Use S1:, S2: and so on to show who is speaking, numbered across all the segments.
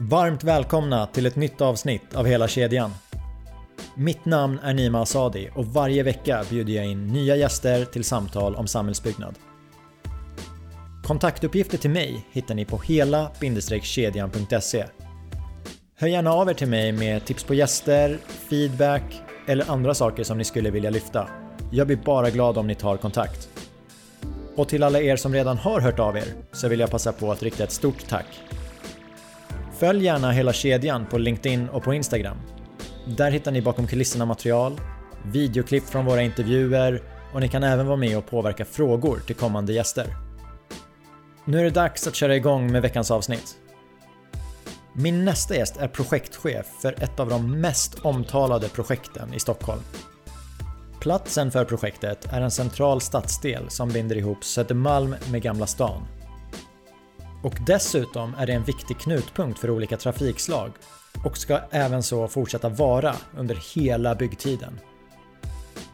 S1: Varmt välkomna till ett nytt avsnitt av Hela kedjan. Mitt namn är Nima Asadi och varje vecka bjuder jag in nya gäster till samtal om samhällsbyggnad. Kontaktuppgifter till mig hittar ni på hela-kedjan.se. Hör gärna av er till mig med tips på gäster, feedback eller andra saker som ni skulle vilja lyfta. Jag blir bara glad om ni tar kontakt. Och till alla er som redan har hört av er så vill jag passa på att rikta ett stort tack. Följ gärna hela kedjan på LinkedIn och på Instagram. Där hittar ni bakom kulisserna material, videoklipp från våra intervjuer och ni kan även vara med och påverka frågor till kommande gäster. Nu är det dags att köra igång med veckans avsnitt. Min nästa gäst är projektchef för ett av de mest omtalade projekten i Stockholm. Platsen för projektet är en central stadsdel som binder ihop Södermalm med Gamla stan. Och dessutom är det en viktig knutpunkt för olika trafikslag och ska även så fortsätta vara under hela byggtiden.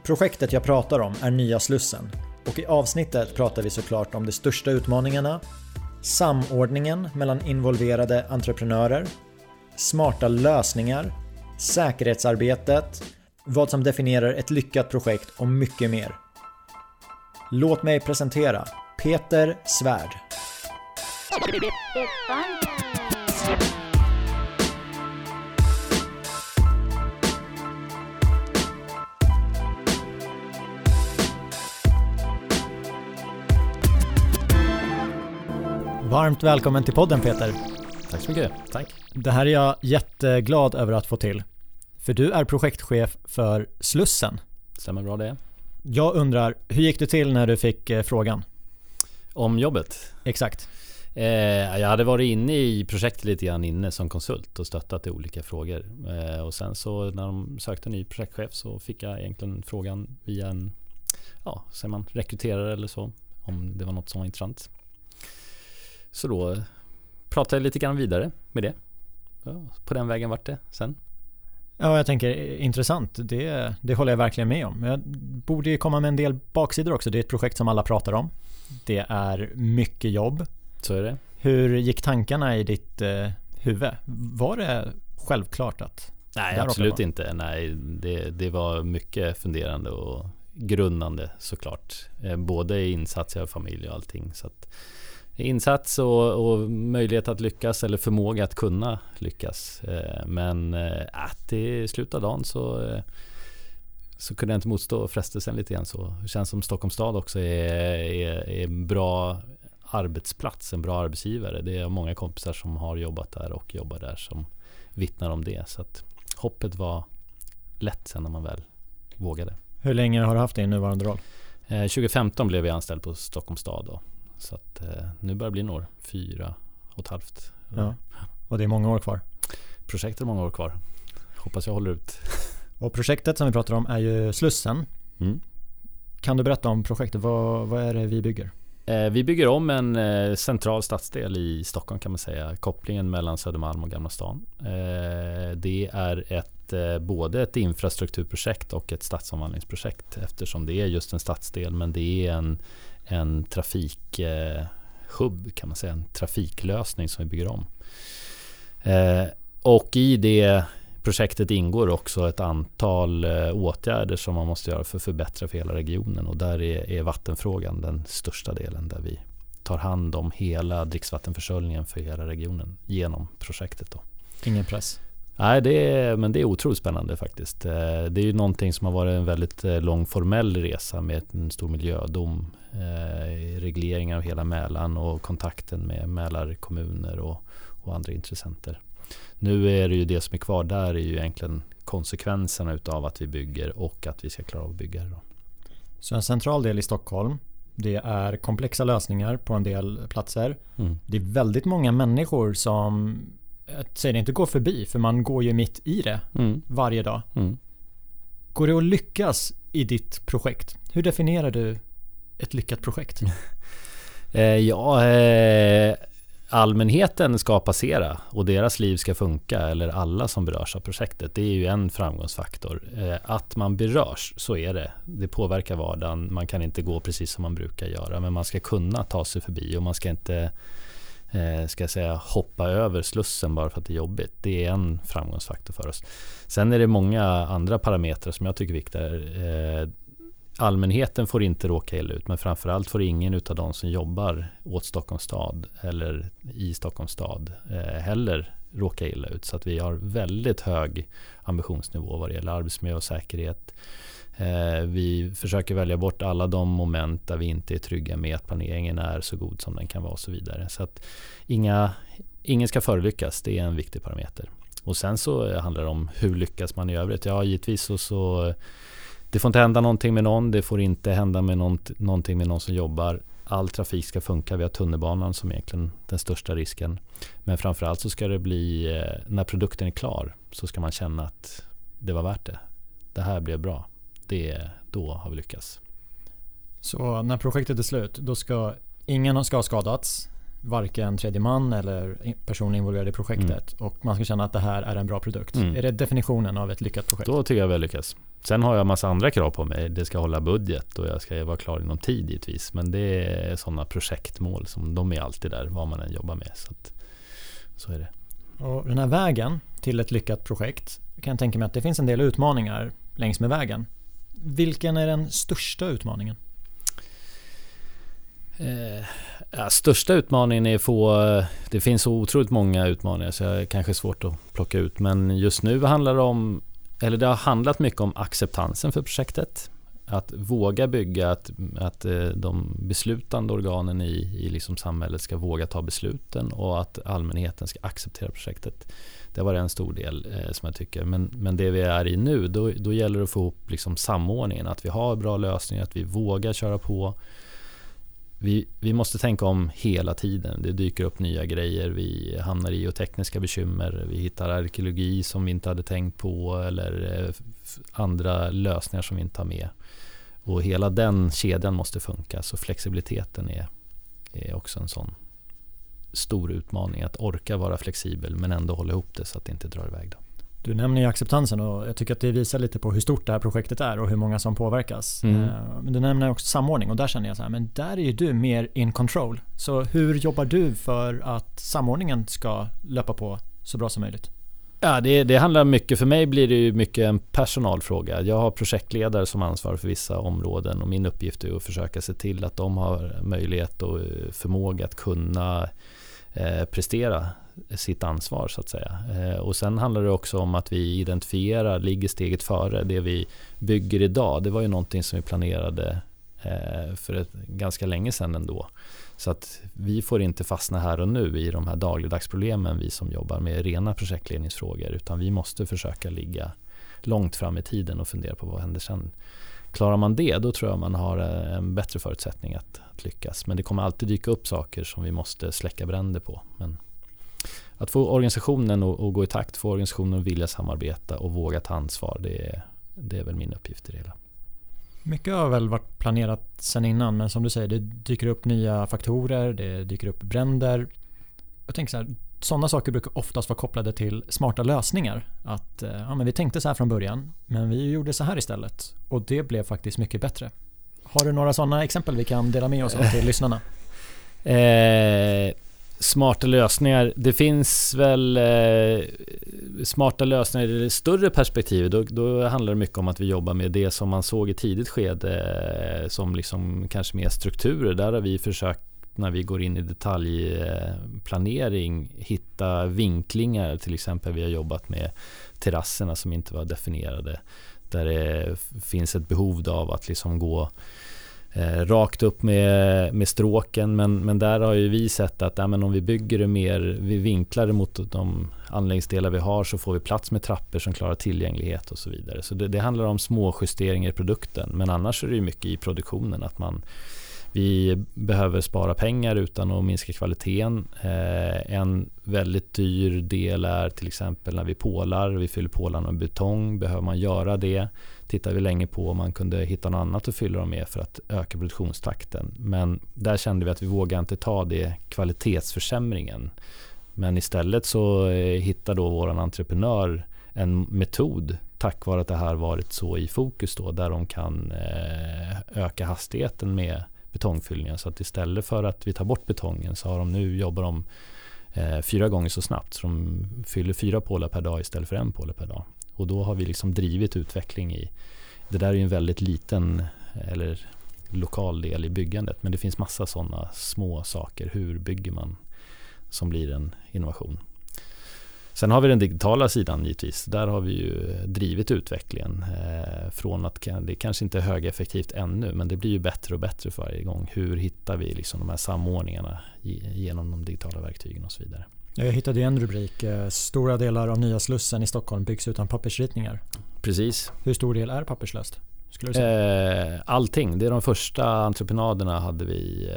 S1: Projektet jag pratar om är Nya Slussen och i avsnittet pratar vi såklart om de största utmaningarna, samordningen mellan involverade entreprenörer, smarta lösningar, säkerhetsarbetet, vad som definierar ett lyckat projekt och mycket mer. Låt mig presentera Peter Svärd. Varmt välkommen till podden Peter.
S2: Tack så mycket. Tack.
S1: Det här är jag jätteglad över att få till. För du är projektchef för Slussen.
S2: Stämmer bra det.
S1: Jag undrar, hur gick det till när du fick eh, frågan?
S2: Om jobbet?
S1: Exakt.
S2: Eh, jag hade varit inne i projektet lite grann inne som konsult och stöttat i olika frågor. Eh, och sen så när de sökte ny projektchef så fick jag egentligen frågan via en, ja, säger man, rekryterare eller så. Om det var något som var intressant. Så då pratade jag lite grann vidare med det. Ja, på den vägen vart det sen.
S1: Ja, jag tänker intressant. Det, det håller jag verkligen med om. Jag borde ju komma med en del baksidor också. Det är ett projekt som alla pratar om. Det är mycket jobb.
S2: Så är det.
S1: Hur gick tankarna i ditt eh, huvud? Var det självklart att
S2: Nej, absolut inte. Nej, det, det var mycket funderande och grundande såklart. Eh, både i insats av familj och allting. Så insats och, och, möjlighet att lyckas eller förmåga att kunna lyckas. Eh, men att eh, i slutet av dagen så, så kunde jag inte motstå frestelsen lite grann. Så det känns som Stockholms stad också är, är, är en bra arbetsplats, en bra arbetsgivare. Det är många kompisar som har jobbat där och jobbar där som vittnar om det. Så att hoppet var lätt sen när man väl vågade.
S1: Hur länge har du haft din nuvarande roll?
S2: 2015 blev jag anställd på Stockholms stad. Då. Så att eh, nu börjar det bli några fyra och ett halvt.
S1: Ja. Och det är många år kvar.
S2: Projektet är många år kvar. Hoppas jag håller ut.
S1: Och projektet som vi pratar om är ju Slussen. Mm. Kan du berätta om projektet? Vad, vad är det vi bygger?
S2: Eh, vi bygger om en eh, central stadsdel i Stockholm kan man säga. Kopplingen mellan Södermalm och Gamla stan. Eh, det är ett, både ett infrastrukturprojekt och ett stadsomvandlingsprojekt eftersom det är just en stadsdel men det är en en trafikhubb kan man säga, en trafiklösning som vi bygger om. Och i det projektet ingår också ett antal eh, åtgärder som man måste göra för att förbättra för hela regionen och där är, vattenfrågan den största delen där vi tar hand om hela dricksvattenförsörjningen för hela regionen genom projektet. Då.
S1: Ingen press?
S2: Nej, det är, men det är otroligt spännande faktiskt. Eh, det är ju någonting som har varit en väldigt lång formell resa med en stor miljödom eh, regleringar av hela Mälaren och kontakten med Mälarkommuner och, och andra intressenter. Nu är det ju det som är kvar där är ju egentligen konsekvenserna utav att vi bygger och att vi ska klara av att bygga det. Då.
S1: Så en central del i Stockholm det är komplexa lösningar på en del platser. Mm. Det är väldigt många människor som säger inte går förbi för man går ju mitt i det mm. varje dag. Mm. Går det att lyckas i ditt projekt? Hur definierar du ett lyckat projekt?
S2: Eh, ja, eh, allmänheten ska passera och deras liv ska funka, eller alla som berörs av projektet. Det är ju en framgångsfaktor. Eh, att man berörs, så är det. Det påverkar vardagen. Man kan inte gå precis som man brukar göra, men man ska kunna ta sig förbi och man ska inte eh, ska jag säga, hoppa över slussen bara för att det är jobbigt. Det är en framgångsfaktor för oss. Sen är det många andra parametrar som jag tycker är viktiga. Eh, Allmänheten får inte råka illa ut men framförallt får ingen av de som jobbar åt Stockholms stad eller i Stockholms stad eh, heller råka illa ut. Så att vi har väldigt hög ambitionsnivå vad det gäller arbetsmiljö och säkerhet. Eh, vi försöker välja bort alla de moment där vi inte är trygga med att planeringen är så god som den kan vara och så vidare. Så att inga, ingen ska förolyckas, det är en viktig parameter. Och sen så eh, handlar det om hur lyckas man i övrigt? Ja, givetvis så, så det får inte hända någonting med någon. Det får inte hända med något, någonting med någon som jobbar. All trafik ska funka. Vi har tunnelbanan som egentligen den största risken. Men framförallt så ska det bli, eh, när produkten är klar, så ska man känna att det var värt det. Det här blev bra. Det, då har vi lyckats.
S1: Så när projektet är slut, då ska ingen ska ha skadats? varken tredje man eller personer involverade i projektet. Mm. Och man ska känna att det här är en bra produkt. Mm. Är det definitionen av ett lyckat projekt?
S2: Då tycker jag vi har lyckats. Sen har jag en massa andra krav på mig. Det ska hålla budget och jag ska vara klar inom tid givetvis. Men det är sådana projektmål som de är alltid där vad man än jobbar med. Så, att, så är det.
S1: Och den här vägen till ett lyckat projekt kan jag tänka mig att det finns en del utmaningar längs med vägen. Vilken är den största utmaningen?
S2: Eh, ja, största utmaningen är att få... Det finns så otroligt många utmaningar så det är kanske svårt att plocka ut. Men just nu handlar det om... Eller det har handlat mycket om acceptansen för projektet. Att våga bygga, att, att eh, de beslutande organen i, i liksom samhället ska våga ta besluten och att allmänheten ska acceptera projektet. Det var en stor del eh, som jag tycker. Men, men det vi är i nu, då, då gäller det att få ihop liksom samordningen. Att vi har bra lösningar, att vi vågar köra på vi, vi måste tänka om hela tiden. Det dyker upp nya grejer. Vi hamnar i tekniska bekymmer. Vi hittar arkeologi som vi inte hade tänkt på eller eh, andra lösningar som vi inte har med. Och hela den kedjan måste funka. Så flexibiliteten är, är också en sån stor utmaning. Att orka vara flexibel men ändå hålla ihop det så att det inte drar iväg. Då.
S1: Du nämner ju acceptansen och jag tycker att det visar lite på hur stort det här projektet är och hur många som påverkas. Mm. Eh, men du nämner också samordning och där känner jag så här, men där är ju du mer in control. Så hur jobbar du för att samordningen ska löpa på så bra som möjligt?
S2: Ja, det, det, handlar mycket, för mig blir det ju mycket en personalfråga. Jag har projektledare som ansvarar för vissa områden och min uppgift är att försöka se till att de har möjlighet och förmåga att kunna eh, prestera sitt ansvar så att säga. Eh, och sen handlar det också om att vi identifierar, ligger steget före. Det vi bygger idag, det var ju någonting som vi planerade eh, för ett, ganska länge sedan ändå. Så att vi får inte fastna här och nu i de här dagligdagsproblemen, vi som jobbar med rena projektledningsfrågor, utan vi måste försöka ligga långt fram i tiden och fundera på vad händer sen. Klarar man det, då tror jag man har eh, en bättre förutsättning att, att lyckas. Men det kommer alltid dyka upp saker som vi måste släcka bränder på. Men att få organisationen att, gå i takt, få organisationen att vilja samarbeta och våga ta ansvar. Det är, det är väl min uppgift i det hela.
S1: Mycket har väl varit planerat sedan innan men som du säger det dyker upp nya faktorer, det dyker upp bränder. Jag tänker så här, sådana saker brukar oftast vara kopplade till smarta lösningar. Att eh, ja, men vi tänkte så här från början men vi gjorde så här istället och det blev faktiskt mycket bättre. Har du några sådana exempel vi kan dela med oss av till lyssnarna?
S2: Eh, smarta lösningar. Det finns väl eh, smarta lösningar i det större perspektivet. Då, då, handlar det mycket om att vi jobbar med det som man såg i tidigt skede eh, som liksom kanske mer strukturer. Där har vi försökt när vi går in i detaljplanering hitta vinklingar. Till exempel vi har jobbat med terrasserna som inte var definierade. Där det finns ett behov av att liksom gå Eh, rakt upp med, med stråken. Men, men där har ju vi sett att ja, men om vi bygger det mer, vi vinklar det mot de anläggningsdelar vi har så får vi plats med trappor som klarar tillgänglighet och så vidare. Så det, det handlar om små justeringar i produkten. Men annars är det ju mycket i produktionen att man vi behöver spara pengar utan att minska kvaliteten. Eh, en väldigt dyr del är till exempel när vi pålar. Vi fyller pålarna med betong. Behöver man göra det? Tittar vi länge på om man kunde hitta något annat att fylla dem med för att öka produktionstakten. Men där kände vi att vi vågade inte ta det kvalitetsförsämringen. Men istället så eh, hittar då vår entreprenör en metod tack vare att det här varit så i fokus då där de kan eh, öka hastigheten med betongfyllningar. Så att istället för att vi tar bort betongen så har de nu jobbar de eh, fyra gånger så snabbt. Så de fyller fyra pålar per dag istället för en påle per dag. Och då har vi liksom drivit utveckling i, det där är ju en väldigt liten eller lokal del i byggandet. Men det finns massa sådana små saker. Hur bygger man som blir en innovation? Sen har vi den digitala sidan givetvis. Där har vi ju drivit utvecklingen eh, från att det kanske inte är högeffektivt ännu men det blir ju bättre och bättre för varje gång. Hur hittar vi liksom de här samordningarna genom de digitala verktygen och så vidare.
S1: Jag hittade en rubrik. Eh, stora delar av nya Slussen i Stockholm byggs utan pappersritningar.
S2: Precis.
S1: Hur stor del är papperslöst?
S2: Eh, allting. Det är de första entreprenaderna hade vi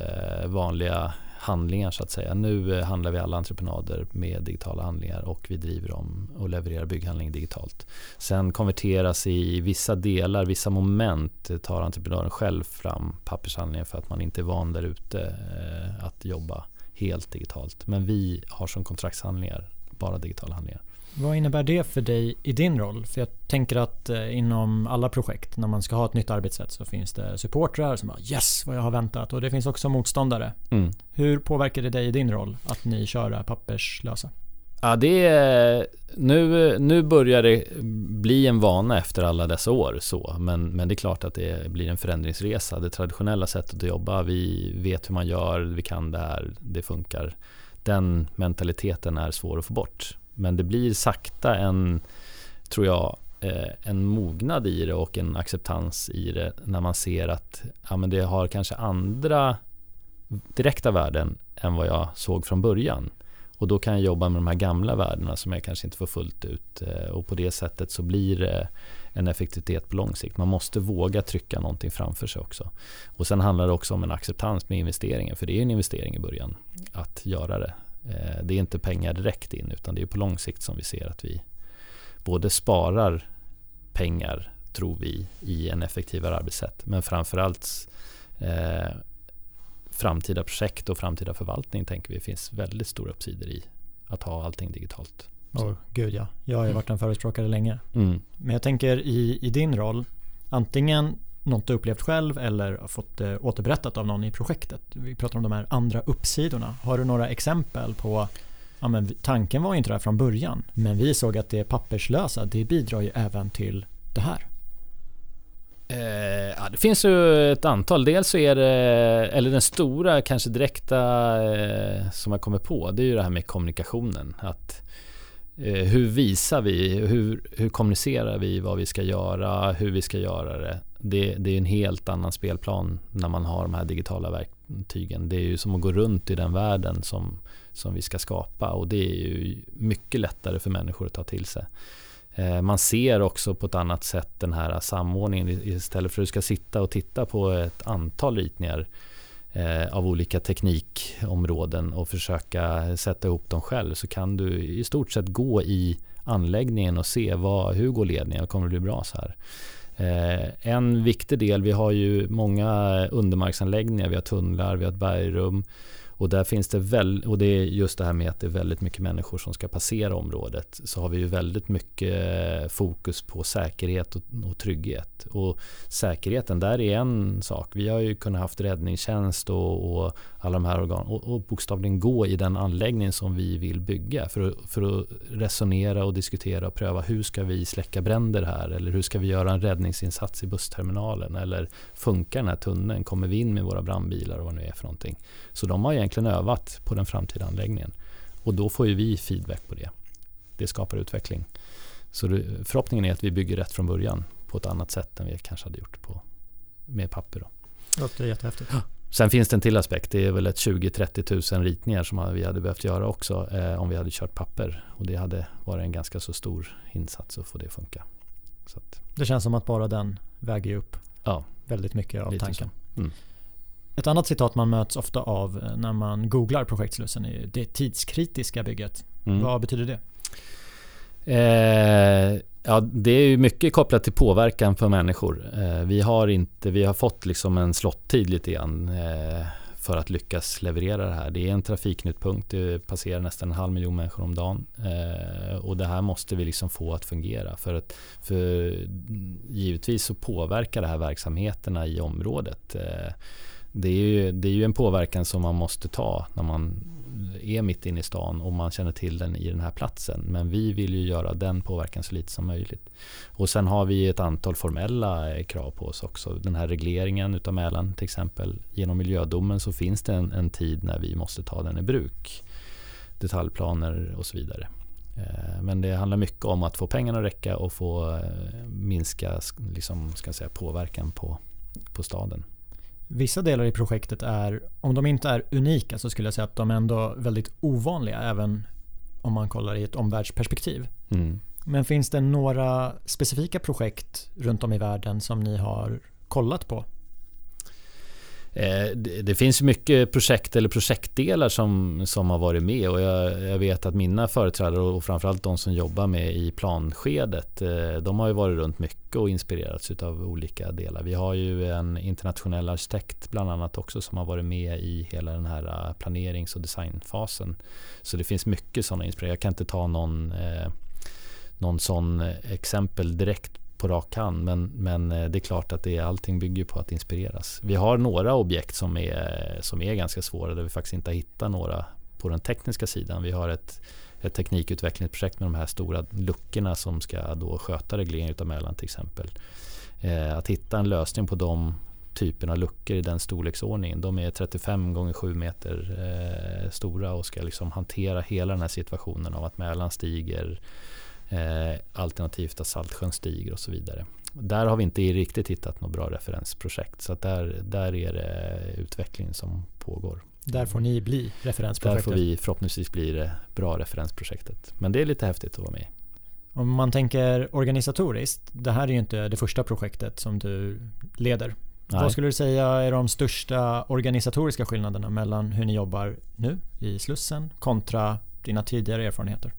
S2: vanliga handlingar så att säga. Nu eh, handlar vi alla entreprenader med digitala handlingar och vi driver dem och levererar bygghandling digitalt. Sen konverteras i vissa delar, vissa moment tar entreprenören själv fram pappershandlingar för att man inte är van där ute eh, att jobba helt digitalt. Men vi har som kontraktshandlingar bara digitala handlingar.
S1: Vad innebär det för dig i din roll? För jag tänker att eh, inom alla projekt när man ska ha ett nytt arbetssätt så finns det supportrar som bara yes vad jag har väntat och det finns också motståndare. Mm. Hur påverkar det dig i din roll att ni kör papperslösa?
S2: Ja, det är, nu, nu börjar det bli en vana efter alla dessa år. Så. Men, men det är klart att det blir en förändringsresa. Det traditionella sättet att jobba, vi vet hur man gör, vi kan det här, det funkar. Den mentaliteten är svår att få bort. Men det blir sakta en, tror jag, eh, en mognad i det och en acceptans i det när man ser att ja, men det har kanske andra direkta värden än vad jag såg från början. Och då kan jag jobba med de här gamla värdena som jag kanske inte får fullt ut. Eh, och på det sättet så blir det en effektivitet på lång sikt. Man måste våga trycka någonting framför sig också. Och sen handlar det också om en acceptans med investeringen. För det är en investering i början att göra det. Eh, det är inte pengar direkt in utan det är på lång sikt som vi ser att vi både sparar pengar, tror vi, i en effektivare arbetssätt. Men framförallt eh, framtida projekt och framtida förvaltning tänker vi finns väldigt stora uppsidor i att ha allting digitalt.
S1: Oh, gud ja, jag har ju varit en förespråkare länge. Mm. Men jag tänker i, i din roll, antingen något du upplevt själv eller fått eh, återberättat av någon i projektet. Vi pratar om de här andra uppsidorna. Har du några exempel på ja, men tanken var ju inte där från början men vi såg att det papperslösa det bidrar ju även till det här.
S2: Eh, ja, det finns ju ett antal. Dels så är det, eller den stora kanske direkta eh, som jag kommer på, det är ju det här med kommunikationen. Att, eh, hur visar vi, hur, hur kommunicerar vi vad vi ska göra, hur vi ska göra det. Det, det är en helt annan spelplan när man har de här digitala verktygen. Det är ju som att gå runt i den världen som, som vi ska skapa och det är ju mycket lättare för människor att ta till sig. Eh, man ser också på ett annat sätt den här samordningen. Istället för att du ska sitta och titta på ett antal ritningar eh, av olika teknikområden och försöka sätta ihop dem själv så kan du i stort sett gå i anläggningen och se vad, hur går ledningen, kommer det bli bra så här. Eh, en viktig del, vi har ju många undermarksanläggningar, vi har tunnlar, vi har ett bergrum och där finns det väl, och det är just det här med att det är väldigt mycket människor som ska passera området. Så har vi ju väldigt mycket fokus på säkerhet och, och trygghet. Och säkerheten, där är en sak. Vi har ju kunnat haft räddningstjänst och, och alla de här organen och, och bokstavligen gå i den anläggning som vi vill bygga för, för att resonera och diskutera och pröva hur ska vi släcka bränder här eller hur ska vi göra en räddningsinsats i bussterminalen eller funkar den här tunneln? Kommer vi in med våra brandbilar och vad det nu är för någonting? Så de har egentligen övat på den framtida anläggningen och då får ju vi feedback på det. Det skapar utveckling. Så förhoppningen är att vi bygger rätt från början på ett annat sätt än vi kanske hade gjort på, med papper. Då.
S1: Det låter jättehäftigt.
S2: Sen finns det en till aspekt. Det är väl ett 20-30 000 ritningar som vi hade behövt göra också eh, om vi hade kört papper. Och det hade varit en ganska så stor insats att få det att funka.
S1: Att, det känns som att bara den väger upp ja, väldigt mycket av tanken. Mm. Ett annat citat man möts ofta av eh, när man googlar projektslussen är det tidskritiska bygget. Mm. Vad betyder det?
S2: Eh, Ja, det är ju mycket kopplat till påverkan för människor. Eh, vi har, inte, vi har fått liksom en slottid lite grann eh, för att lyckas leverera det här. Det är en trafiknutpunkt, det passerar nästan en halv miljon människor om dagen. Eh, och det här måste vi liksom få att fungera. För, att, för givetvis så påverkar det här verksamheterna i området eh, det är, ju, det är ju en påverkan som man måste ta när man är mitt inne i stan och man känner till den i den här platsen. Men vi vill ju göra den påverkan så lite som möjligt. Och sen har vi ett antal formella eh, krav på oss också. Den här regleringen utav Mälaren till exempel. Genom miljödomen så finns det en, en tid när vi måste ta den i bruk. Detaljplaner och så vidare. Eh, men det handlar mycket om att få pengarna att räcka och få eh, minska liksom, ska säga, påverkan på, på staden.
S1: Vissa delar i projektet är, om de inte är unika så skulle jag säga att de är ändå väldigt ovanliga även om man kollar i ett omvärldsperspektiv. Mm. Men finns det några specifika projekt runt om i världen som ni har kollat på
S2: Eh, det, finns mycket projekt eller projektdelar som, som har varit med och jag, jag, vet att mina företrädare och framförallt de som jobbar med i planskedet eh, de har ju varit runt mycket och inspirerats av olika delar. Vi har ju en internationell arkitekt bland annat också som har varit med i hela den här eh, planerings och designfasen. Så det finns mycket sådana inspirationer. Jag kan inte ta någon, någon sån exempel direkt på rak hand. Men, men eh, det är klart att det, allting bygger på att inspireras. Vi har några objekt som är, som är ganska svåra där vi faktiskt inte har hittat några på den tekniska sidan. Vi har ett, ett teknikutvecklingsprojekt med de här stora luckorna som ska då sköta regleringen av Mälaren till exempel. Eh, att hitta en lösning på de typerna av luckor i den storleksordningen. De är 35 gånger 7 meter eh, stora och ska liksom hantera hela den här situationen av att Mälaren stiger Eh, alternativt att Saltsjön stiger och så vidare. Där har vi inte riktigt hittat något bra referensprojekt. Så där, där är det utveckling som pågår.
S1: Där får ni bli referensprojektet?
S2: Där får vi förhoppningsvis bli det bra referensprojektet. Men det är lite häftigt att vara med
S1: Om man tänker organisatoriskt, det här är ju inte det första projektet som du leder. Nej. Vad skulle du säga är de största organisatoriska skillnaderna mellan hur ni jobbar nu i Slussen kontra dina tidigare erfarenheter?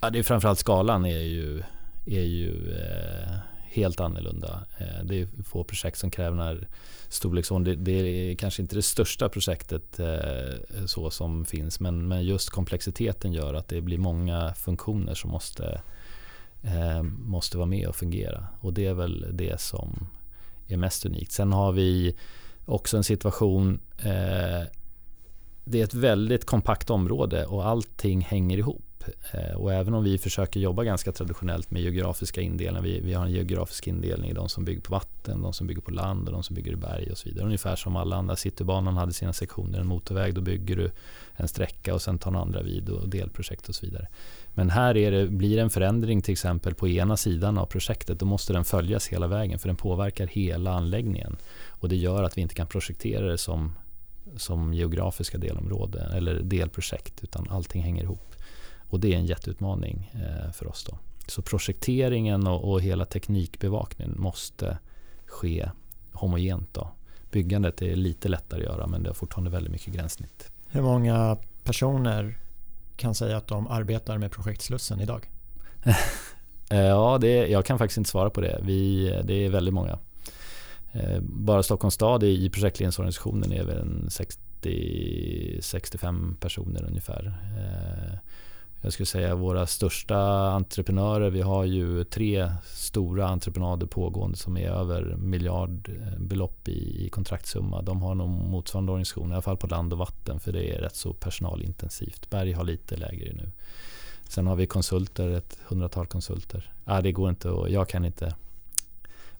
S2: Ja, det är framförallt skalan är ju, är ju eh, helt annorlunda. Eh, det är få projekt som kräver den här storleksordningen. Det, det, är kanske inte det största projektet eh, så som finns men, men just komplexiteten gör att det blir många funktioner som måste, eh, måste vara med och fungera. Och det är väl det som är mest unikt. Sen har vi också en situation eh, det är ett väldigt kompakt område och allting hänger ihop. Eh, och även om vi försöker jobba ganska traditionellt med geografiska indelningar. Vi, vi har en geografisk indelning i de som bygger på vatten, de som bygger på land och de som bygger i berg och så vidare. Ungefär som alla andra. Citybanan hade sina sektioner. En motorväg, då bygger du en sträcka och sen tar en andra vid och delprojekt och så vidare. Men här är det, blir det en förändring till exempel på ena sidan av projektet. Då måste den följas hela vägen för den påverkar hela anläggningen. Och det gör att vi inte kan projektera det som som geografiska delområden eller delprojekt utan allting hänger ihop. Och det är en jätteutmaning eh, för oss. Då. Så projekteringen och, och, hela teknikbevakningen måste ske homogent. Då. Byggandet är lite lättare att göra men det har fortfarande väldigt mycket gränssnitt.
S1: Hur många personer kan säga att de arbetar med projekt Slussen idag?
S2: Eh, ja, det, jag kan faktiskt inte svara på det. Vi, det är väldigt många. Eh, bara Stockholms stad i projektledningsorganisationen är väl 60-65 personer ungefär. Jag skulle säga våra största entreprenörer. Vi har ju tre stora entreprenader pågående som är över miljardbelopp i, i kontraktssumma. De har nog motsvarande organisation, i alla fall på land och vatten, för det är rätt så personalintensivt. Berg har lite lägre nu. Sen har vi konsulter, ett hundratal konsulter. Ah, det går inte och jag kan inte.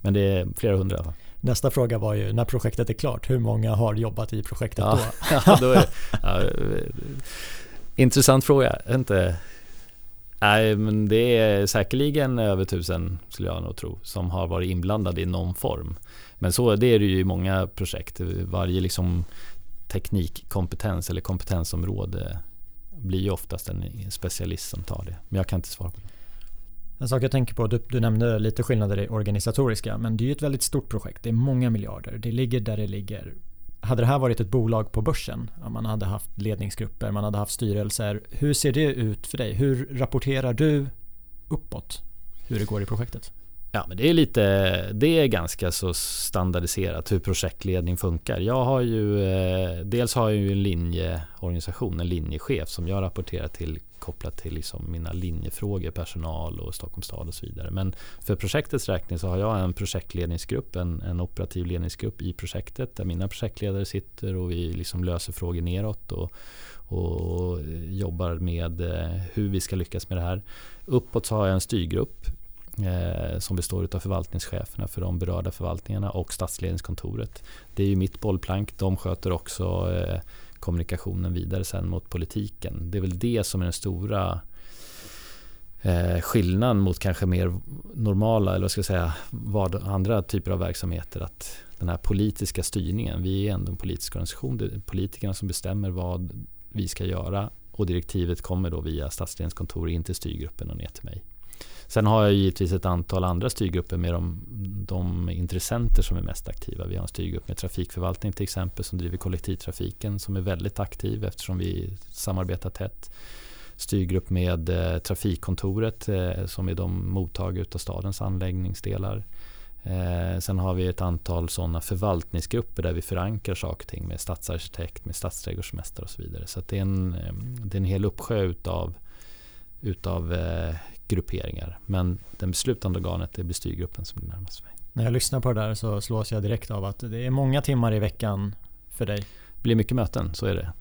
S2: Men det är flera hundra i alla fall.
S1: Nästa fråga var ju när projektet är klart, hur många har jobbat i projektet
S2: ja,
S1: då?
S2: ja, då är, ja, Intressant fråga. Inte... Nej, men det är säkerligen över tusen skulle jag nog tro som har varit inblandade i någon form. Men så det är det ju i många projekt. Varje liksom teknikkompetens eller kompetensområde blir ju oftast en specialist som tar det. Men jag kan inte svara på det.
S1: En sak jag tänker på, du, du nämnde lite skillnader i organisatoriska, men det är ju ett väldigt stort projekt. Det är många miljarder. Det ligger där det ligger hade det här varit ett bolag på börsen, man hade haft ledningsgrupper, man hade haft styrelser. Hur ser det ut för dig? Hur rapporterar du uppåt hur det går i projektet?
S2: Ja, men det är lite, det är ganska så standardiserat hur projektledning funkar. Jag har ju, eh, dels har jag ju en linjeorganisation, en linjechef som jag rapporterar till kopplat till liksom mina linjefrågor, personal och Stockholms stad och så vidare. Men för projektets räkning så har jag en projektledningsgrupp, en, en operativ ledningsgrupp i projektet där mina projektledare sitter och vi liksom löser frågor neråt och, och jobbar med eh, hur vi ska lyckas med det här. Uppåt så har jag en styrgrupp eh, som består av förvaltningscheferna för de berörda förvaltningarna och statsledningskontoret. Det är ju mitt bollplank. De sköter också eh, kommunikationen vidare sen mot politiken. Det är väl det som är den stora eh, skillnaden mot kanske mer normala eller vad ska jag säga, vad, andra typer av verksamheter. Att den här politiska styrningen, vi är ändå en politisk organisation. Det är politikerna som bestämmer vad vi ska göra och direktivet kommer då via stadsledningskontor in till styrgruppen och ner till mig. Sen har jag givetvis ett antal andra styrgrupper med de, de intressenter som är mest aktiva. Vi har en styrgrupp med trafikförvaltning till exempel som driver kollektivtrafiken som är väldigt aktiv eftersom vi samarbetar tätt. Styrgrupp med eh, Trafikkontoret eh, som är de mottagare av stadens anläggningsdelar. Eh, sen har vi ett antal sådana förvaltningsgrupper där vi förankrar saker och ting med stadsarkitekt, med stadsträdgårdsmästare och så vidare. Så det, är en, eh, det är en hel uppsjö utav, utav eh, grupperingar. Men den beslutande organet det blir styrgruppen som blir närmast mig.
S1: När jag lyssnar på det där så slås jag direkt av att det är många timmar i veckan för dig.
S2: Det blir mycket möten, så är det.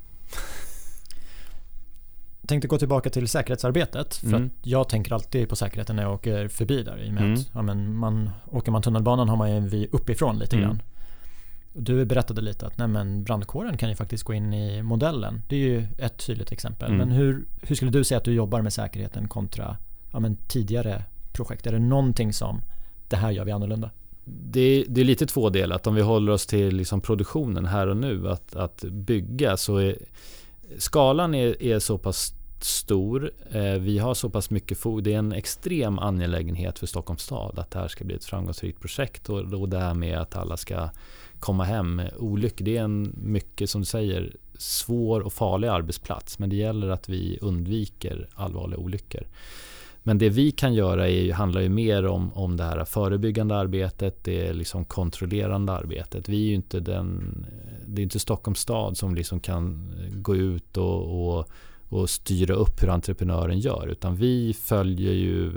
S1: Jag tänkte gå tillbaka till säkerhetsarbetet. För mm. jag tänker alltid på säkerheten när jag åker förbi där. I och med mm. att, ja, men man, åker man tunnelbanan har man ju en vy uppifrån lite mm. grann. Du berättade lite att nej men brandkåren kan ju faktiskt gå in i modellen. Det är ju ett tydligt exempel. Mm. Men hur, hur skulle du säga att du jobbar med säkerheten kontra ja, men tidigare projekt? Är det någonting som det här gör vi annorlunda?
S2: Det, det är lite tvådelat. Om vi håller oss till liksom produktionen här och nu, att, att bygga, så är skalan är, är så pass stor. Eh, vi har så pass mycket fog. Det är en extrem angelägenhet för Stockholms stad att det här ska bli ett framgångsrikt projekt och, och det här med att alla ska komma hem. Olyckor, det är en mycket som du säger svår och farlig arbetsplats men det gäller att vi undviker allvarliga olyckor. Men det vi kan göra är, handlar ju mer om, om det här förebyggande arbetet, det liksom kontrollerande arbetet. Vi är ju inte den, det är inte Stockholms stad som liksom kan gå ut och, och, och styra upp hur entreprenören gör. Utan vi följer ju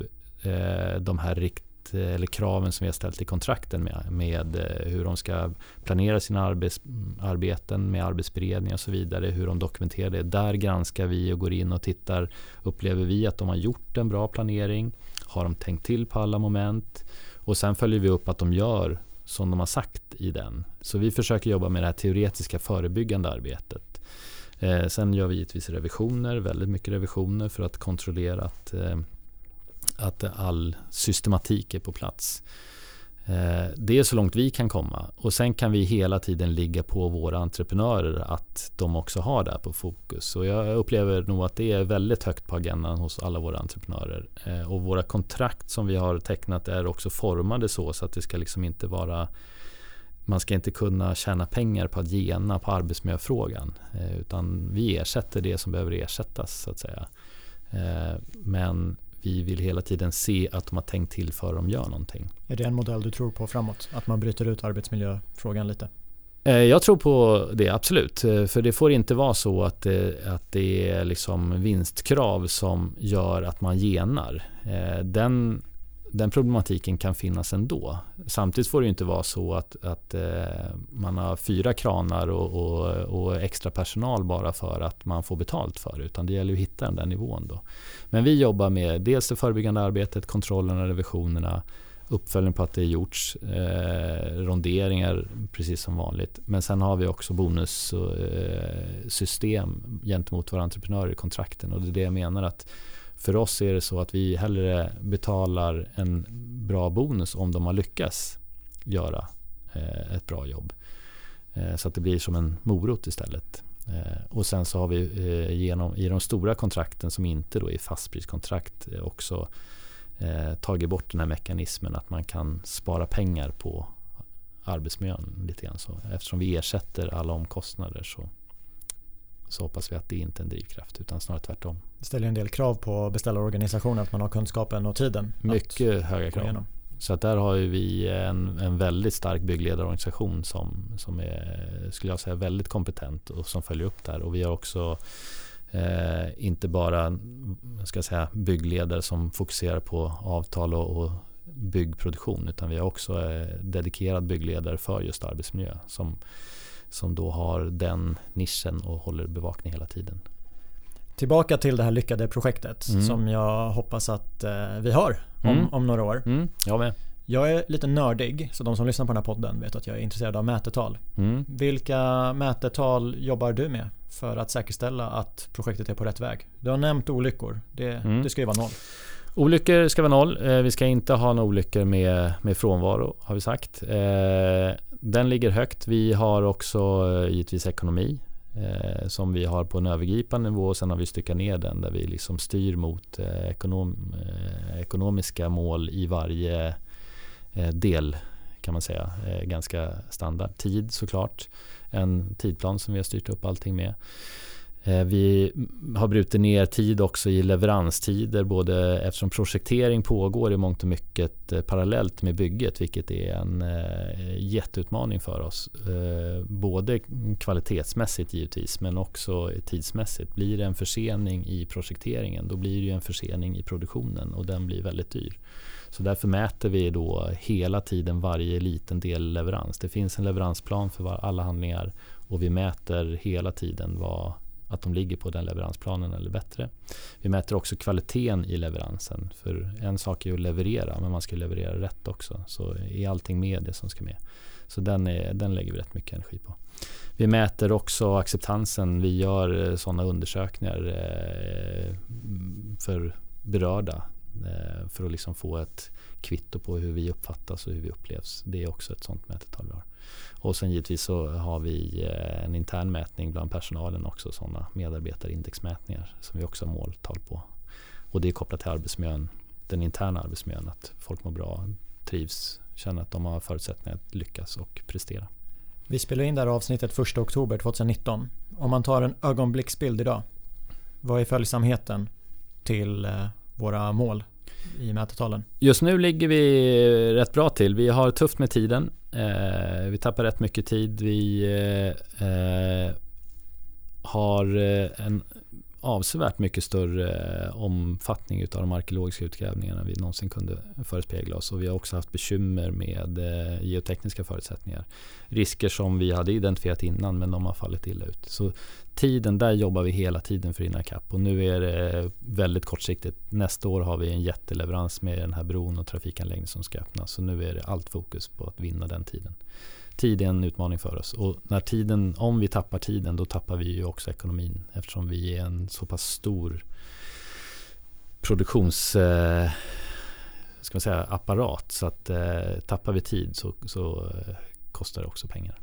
S2: eh, de här rikt Eh, eller kraven som vi har ställt i kontrakten med, med eh, hur de ska planera sina arbets, arbeten med arbetsberedning och så vidare, hur de dokumenterar det. Där granskar vi och går in och tittar. Upplever vi att de har gjort en bra planering? Har de tänkt till på alla moment? Och sen följer vi upp att de gör som de har sagt i den. Så vi försöker jobba med det här teoretiska förebyggande arbetet. Eh, sen gör vi givetvis revisioner, väldigt mycket revisioner för att kontrollera att eh, att all systematik är på plats. Eh, det är så långt vi kan komma och sen kan vi hela tiden ligga på våra entreprenörer att de också har det här på fokus. Och jag upplever nog att det är väldigt högt på agendan hos alla våra entreprenörer. Eh, och våra kontrakt som vi har tecknat är också formade så, så att det ska liksom inte vara man ska inte kunna tjäna pengar på att gena på arbetsmiljöfrågan. Eh, utan vi ersätter det som behöver ersättas så att säga. Men vi vill hela tiden se att de har tänkt till för de gör någonting.
S1: Är det en modell du tror på framåt? Att man bryter ut arbetsmiljöfrågan lite?
S2: Eh, jag tror på det, absolut. Eh, för det får inte vara så att det, att det är liksom vinstkrav som gör att man genar. Eh, den den problematiken kan finnas ändå. Samtidigt får det inte vara så att, att eh, man har fyra kranar och, och, och, extra personal bara för att man får betalt för det. Utan det gäller att hitta den där nivån. Då. Men vi jobbar med dels det förebyggande arbetet, kontrollerna, revisionerna, uppföljning på att det är gjorts, eh, ronderingar precis som vanligt. Men sen har vi också bonussystem eh, gentemot våra entreprenörer i kontrakten. Och det är det jag menar att för oss är det så att vi hellre betalar en bra bonus om de har lyckats göra eh, ett bra jobb. Eh, så att det blir som en morot istället. Eh, och sen så har vi genom, i de stora kontrakten som inte då är fastpriskontrakt också tagit bort den här mekanismen att man kan spara pengar på arbetsmiljön lite grann. Så, eftersom vi ersätter alla omkostnader så så hoppas vi att det inte är en drivkraft utan snarare tvärtom.
S1: Det ställer en del krav på beställarorganisationen att man har kunskapen och tiden.
S2: Mycket höga krav. Så att där har vi en, en väldigt stark byggledarorganisation som, som är, skulle jag säga, väldigt kompetent och som följer upp där. Och vi har också eh, inte bara ska säga, byggledare som fokuserar på avtal och, och byggproduktion utan vi har också eh, dedikerad byggledare för just arbetsmiljö som, som då har den nischen och håller bevakning hela tiden.
S1: Tillbaka till det här lyckade projektet mm. som jag hoppas att eh, vi har om, mm. om några år.
S2: Mm, jag med.
S1: Jag är lite nördig, så de som lyssnar på den här podden vet att jag är intresserad av mätetal. Mm. Vilka mätetal jobbar du med för att säkerställa att projektet är på rätt väg? Du har nämnt olyckor, det, mm. det ska ju vara noll.
S2: Olyckor ska vara noll. Eh, vi ska inte ha några olyckor med, med frånvaro har vi sagt. Eh, den ligger högt. Vi har också eh, givetvis ekonomi som vi har på en övergripande nivå. Sen har vi styckat ner den där vi liksom styr mot ekonom, ekonomiska mål i varje del kan man säga. Ganska standard. Tid såklart. En tidplan som vi har styrt upp allting med. Eh, vi har brutit ner tid också i leveranstider både eftersom projektering pågår i mångt och mycket eh, parallellt med bygget vilket är en eh, jätteutmaning för oss. Både kvalitetsmässigt givetvis men också tidsmässigt. Blir det en försening i projekteringen då blir det en försening i produktionen och den blir väldigt dyr. Så därför mäter vi då hela tiden varje liten del leverans. Det finns en leveransplan för alla handlingar och vi mäter hela tiden vad att de ligger på den leveransplanen eller bättre. Vi mäter också kvaliteten i leveransen. För en sak är att leverera, men man ska leverera rätt också. Så är allting med det som ska med. Så den, är, den lägger vi rätt mycket energi på. Vi mäter också acceptansen. Vi gör eh, sådana undersökningar eh, för berörda eh, för att liksom få ett kvitto på hur vi uppfattas och hur vi upplevs. Det är också ett sådant mätetal vi har. Och sen givetvis så har vi eh, en intern mätning bland personalen också, sådana medarbetarindexmätningar som vi också har måltal på. Och det är kopplat till arbetsmiljön, den interna arbetsmiljön, att folk mår bra, trivs, känner att de har förutsättningar att lyckas och prestera.
S1: Vi spelar in det här avsnittet 1 oktober 2019. Om man tar en ögonblicksbild idag, vad är följsamheten till eh, våra mål i mätetalen?
S2: Just nu ligger vi rätt bra till. Vi har tufft med tiden. Eh, vi tappar rätt mycket tid. Vi eh, eh har eh, en avsevärt mycket större eh, omfattning av de arkeologiska utgrävningarna vi någonsin kunde förespegla oss. Och vi har också haft bekymmer med eh, geotekniska förutsättningar. Risker som vi hade identifierat innan men de har fallit illa ut. Så tiden, där jobbar vi hela tiden för att hinna ikapp. Och nu är det väldigt kortsiktigt. Nästa år har vi en jätteleverans med den här bron och trafikanläggningen som ska öppnas. Så nu är det allt fokus på att vinna den tiden tid är en utmaning för oss. Och när tiden, om vi tappar tiden då tappar vi ju också ekonomin eftersom vi är en så pass stor produktions eh, ska man säga, apparat. Så att eh, tappar vi tid så, så eh, kostar det också pengar.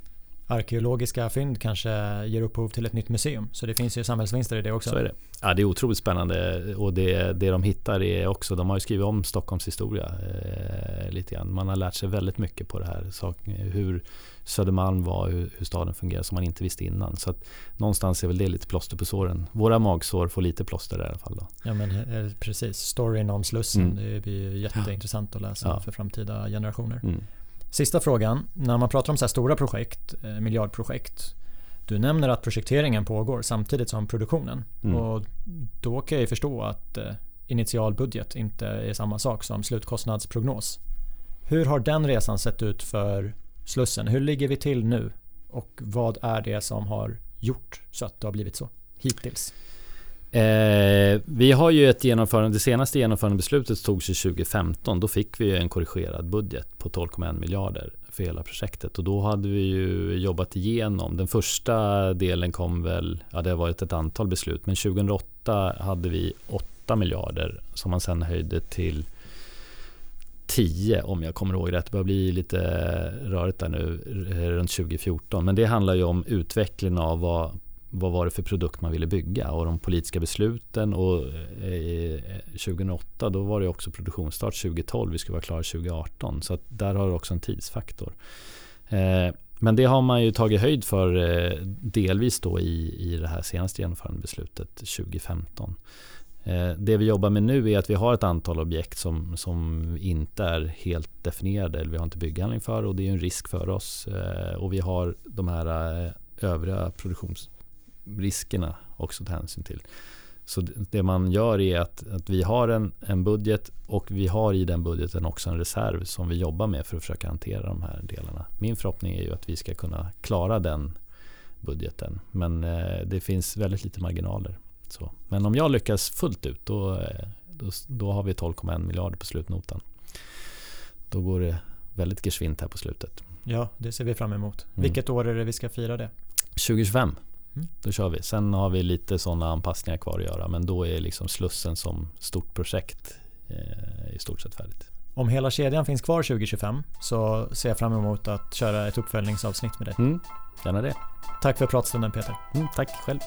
S1: Arkeologiska fynd kanske ger upphov till ett nytt museum. Så det finns ju samhällsvinster i det också.
S2: Så är det. Ja, det är otroligt spännande och det, det de hittar är också, de har ju skrivit om Stockholms historia eh, lite grann. Man har lärt sig väldigt mycket på det här. Så, hur Södermalm var, hur, hur, staden fungerar som man inte visste innan. Så att någonstans är väl det lite plåster på såren. Våra magsår får lite plåster i alla fall. Då.
S1: Ja men eh, precis, storyn om Slussen, mm. det blir jätteintressant att läsa ja. för framtida generationer. Mm. Sista frågan. När man pratar om så här stora projekt, eh, miljardprojekt. Du nämner att projekteringen pågår samtidigt som produktionen. Mm. Och då kan jag förstå att eh, initialbudget inte är samma sak som slutkostnadsprognos. Hur har den resan sett ut för Slussen? Hur ligger vi till nu? Och vad är det som har gjort så att det har blivit så hittills?
S2: Eh, vi har ju ett genomförande, det senaste genomförandebeslutet togs ju 2015. Då fick vi en korrigerad budget på 12,1 miljarder för hela projektet. Och då hade vi ju jobbat igenom. Den första delen kom väl, ja det har varit ett antal beslut, men 2008 hade vi 8 miljarder som man sen höjde till 10 om jag kommer ihåg rätt. Det börjar bli lite rörigt där nu runt 2014. Men det handlar ju om utvecklingen av vad vad var det för produkt man ville bygga och de politiska besluten. Och eh, eh, 2008 då var det också produktionsstart 2012. Vi skulle vara klara 2018. Så där har du också en tidsfaktor. Eh, men det har man ju tagit höjd för delvis då i, i det här senaste genomförandebeslutet 2015. Det vi jobbar med nu är att vi har ett antal objekt som, som inte är helt definierade eller vi har inte bygghandling för och det är en risk för oss. Och vi har de här övriga produktions produktionsriskerna också ta hänsyn till. Så det man gör är att, att vi har en, en budget och vi har i den budgeten också en reserv som vi jobbar med för att försöka hantera de här delarna. Min förhoppning är ju att vi ska kunna klara den budgeten. Men eh, det finns väldigt lite marginaler. Så. Men om jag lyckas fullt ut då, eh, då, då har vi 12,1 miljarder på slutnotan. Då går det väldigt geschwint här på slutet.
S1: Ja, det ser vi fram emot. Mm. Vilket år är det vi ska fira det?
S2: 2025. Mm. Då kör vi. Sen har vi lite sådana anpassningar kvar att göra. Men då är liksom Slussen som stort projekt eh, i stort sett färdigt.
S1: Om hela kedjan finns kvar 2025 så ser jag fram emot att köra ett uppföljningsavsnitt med dig.
S2: Mm, gärna det.
S1: Tack för pratstunden Peter.
S2: Mm, tack själv.